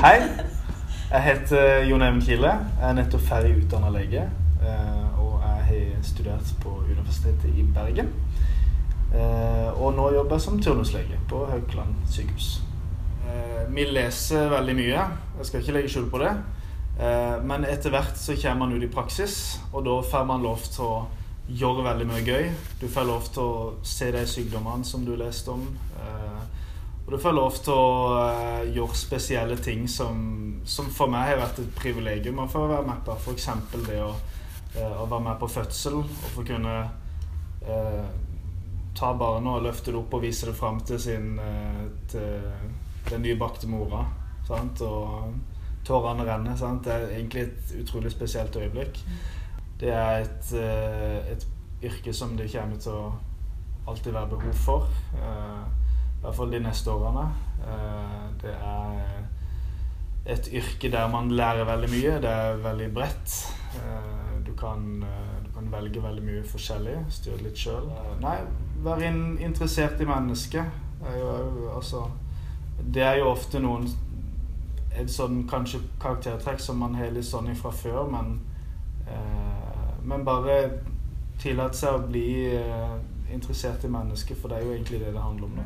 Hei. Jeg heter Jon Even Kile. Jeg er nettopp ferdig utdanna lege. eh, Og jeg har studert på Universitetet i Bergen. Eh, Og nå jobber jeg som turnuslege på Haukeland sykehus. Eh, Vi leser veldig mye. Jeg skal ikke legge skjul på det. Eh, Men etter hvert så kommer man ut i praksis, og da får man lov til å gjøre veldig mye gøy. Du får lov til å se de sykdommene som du leste om. Og får lov til å uh, gjøre spesielle ting som, som for meg har vært et privilegium å få være med på. F.eks. det å, uh, å være med på fødsel og få kunne uh, ta barnet og løfte det opp og vise det fram til, sin, til den nybakte mora. Sant? Og tårene renner. Sant? Det er egentlig et utrolig spesielt øyeblikk. Det er et, et yrke som det kommer til å alltid være behov for. Hvert fall de neste årene. Eh, Det er et yrke der man lærer veldig mye. Det er veldig bredt. Eh, Du kan, eh, du kan velge veldig mye forskjellig. Styre litt sjøl. Nei, være interessert i mennesket. altså, det er jo ofte noen et sånn kanskje karaktertrekk som man har litt sånn ifra før, men Men bare tillate seg å bli eh, interessert i mennesket, for det er jo egentlig det det handler om nå.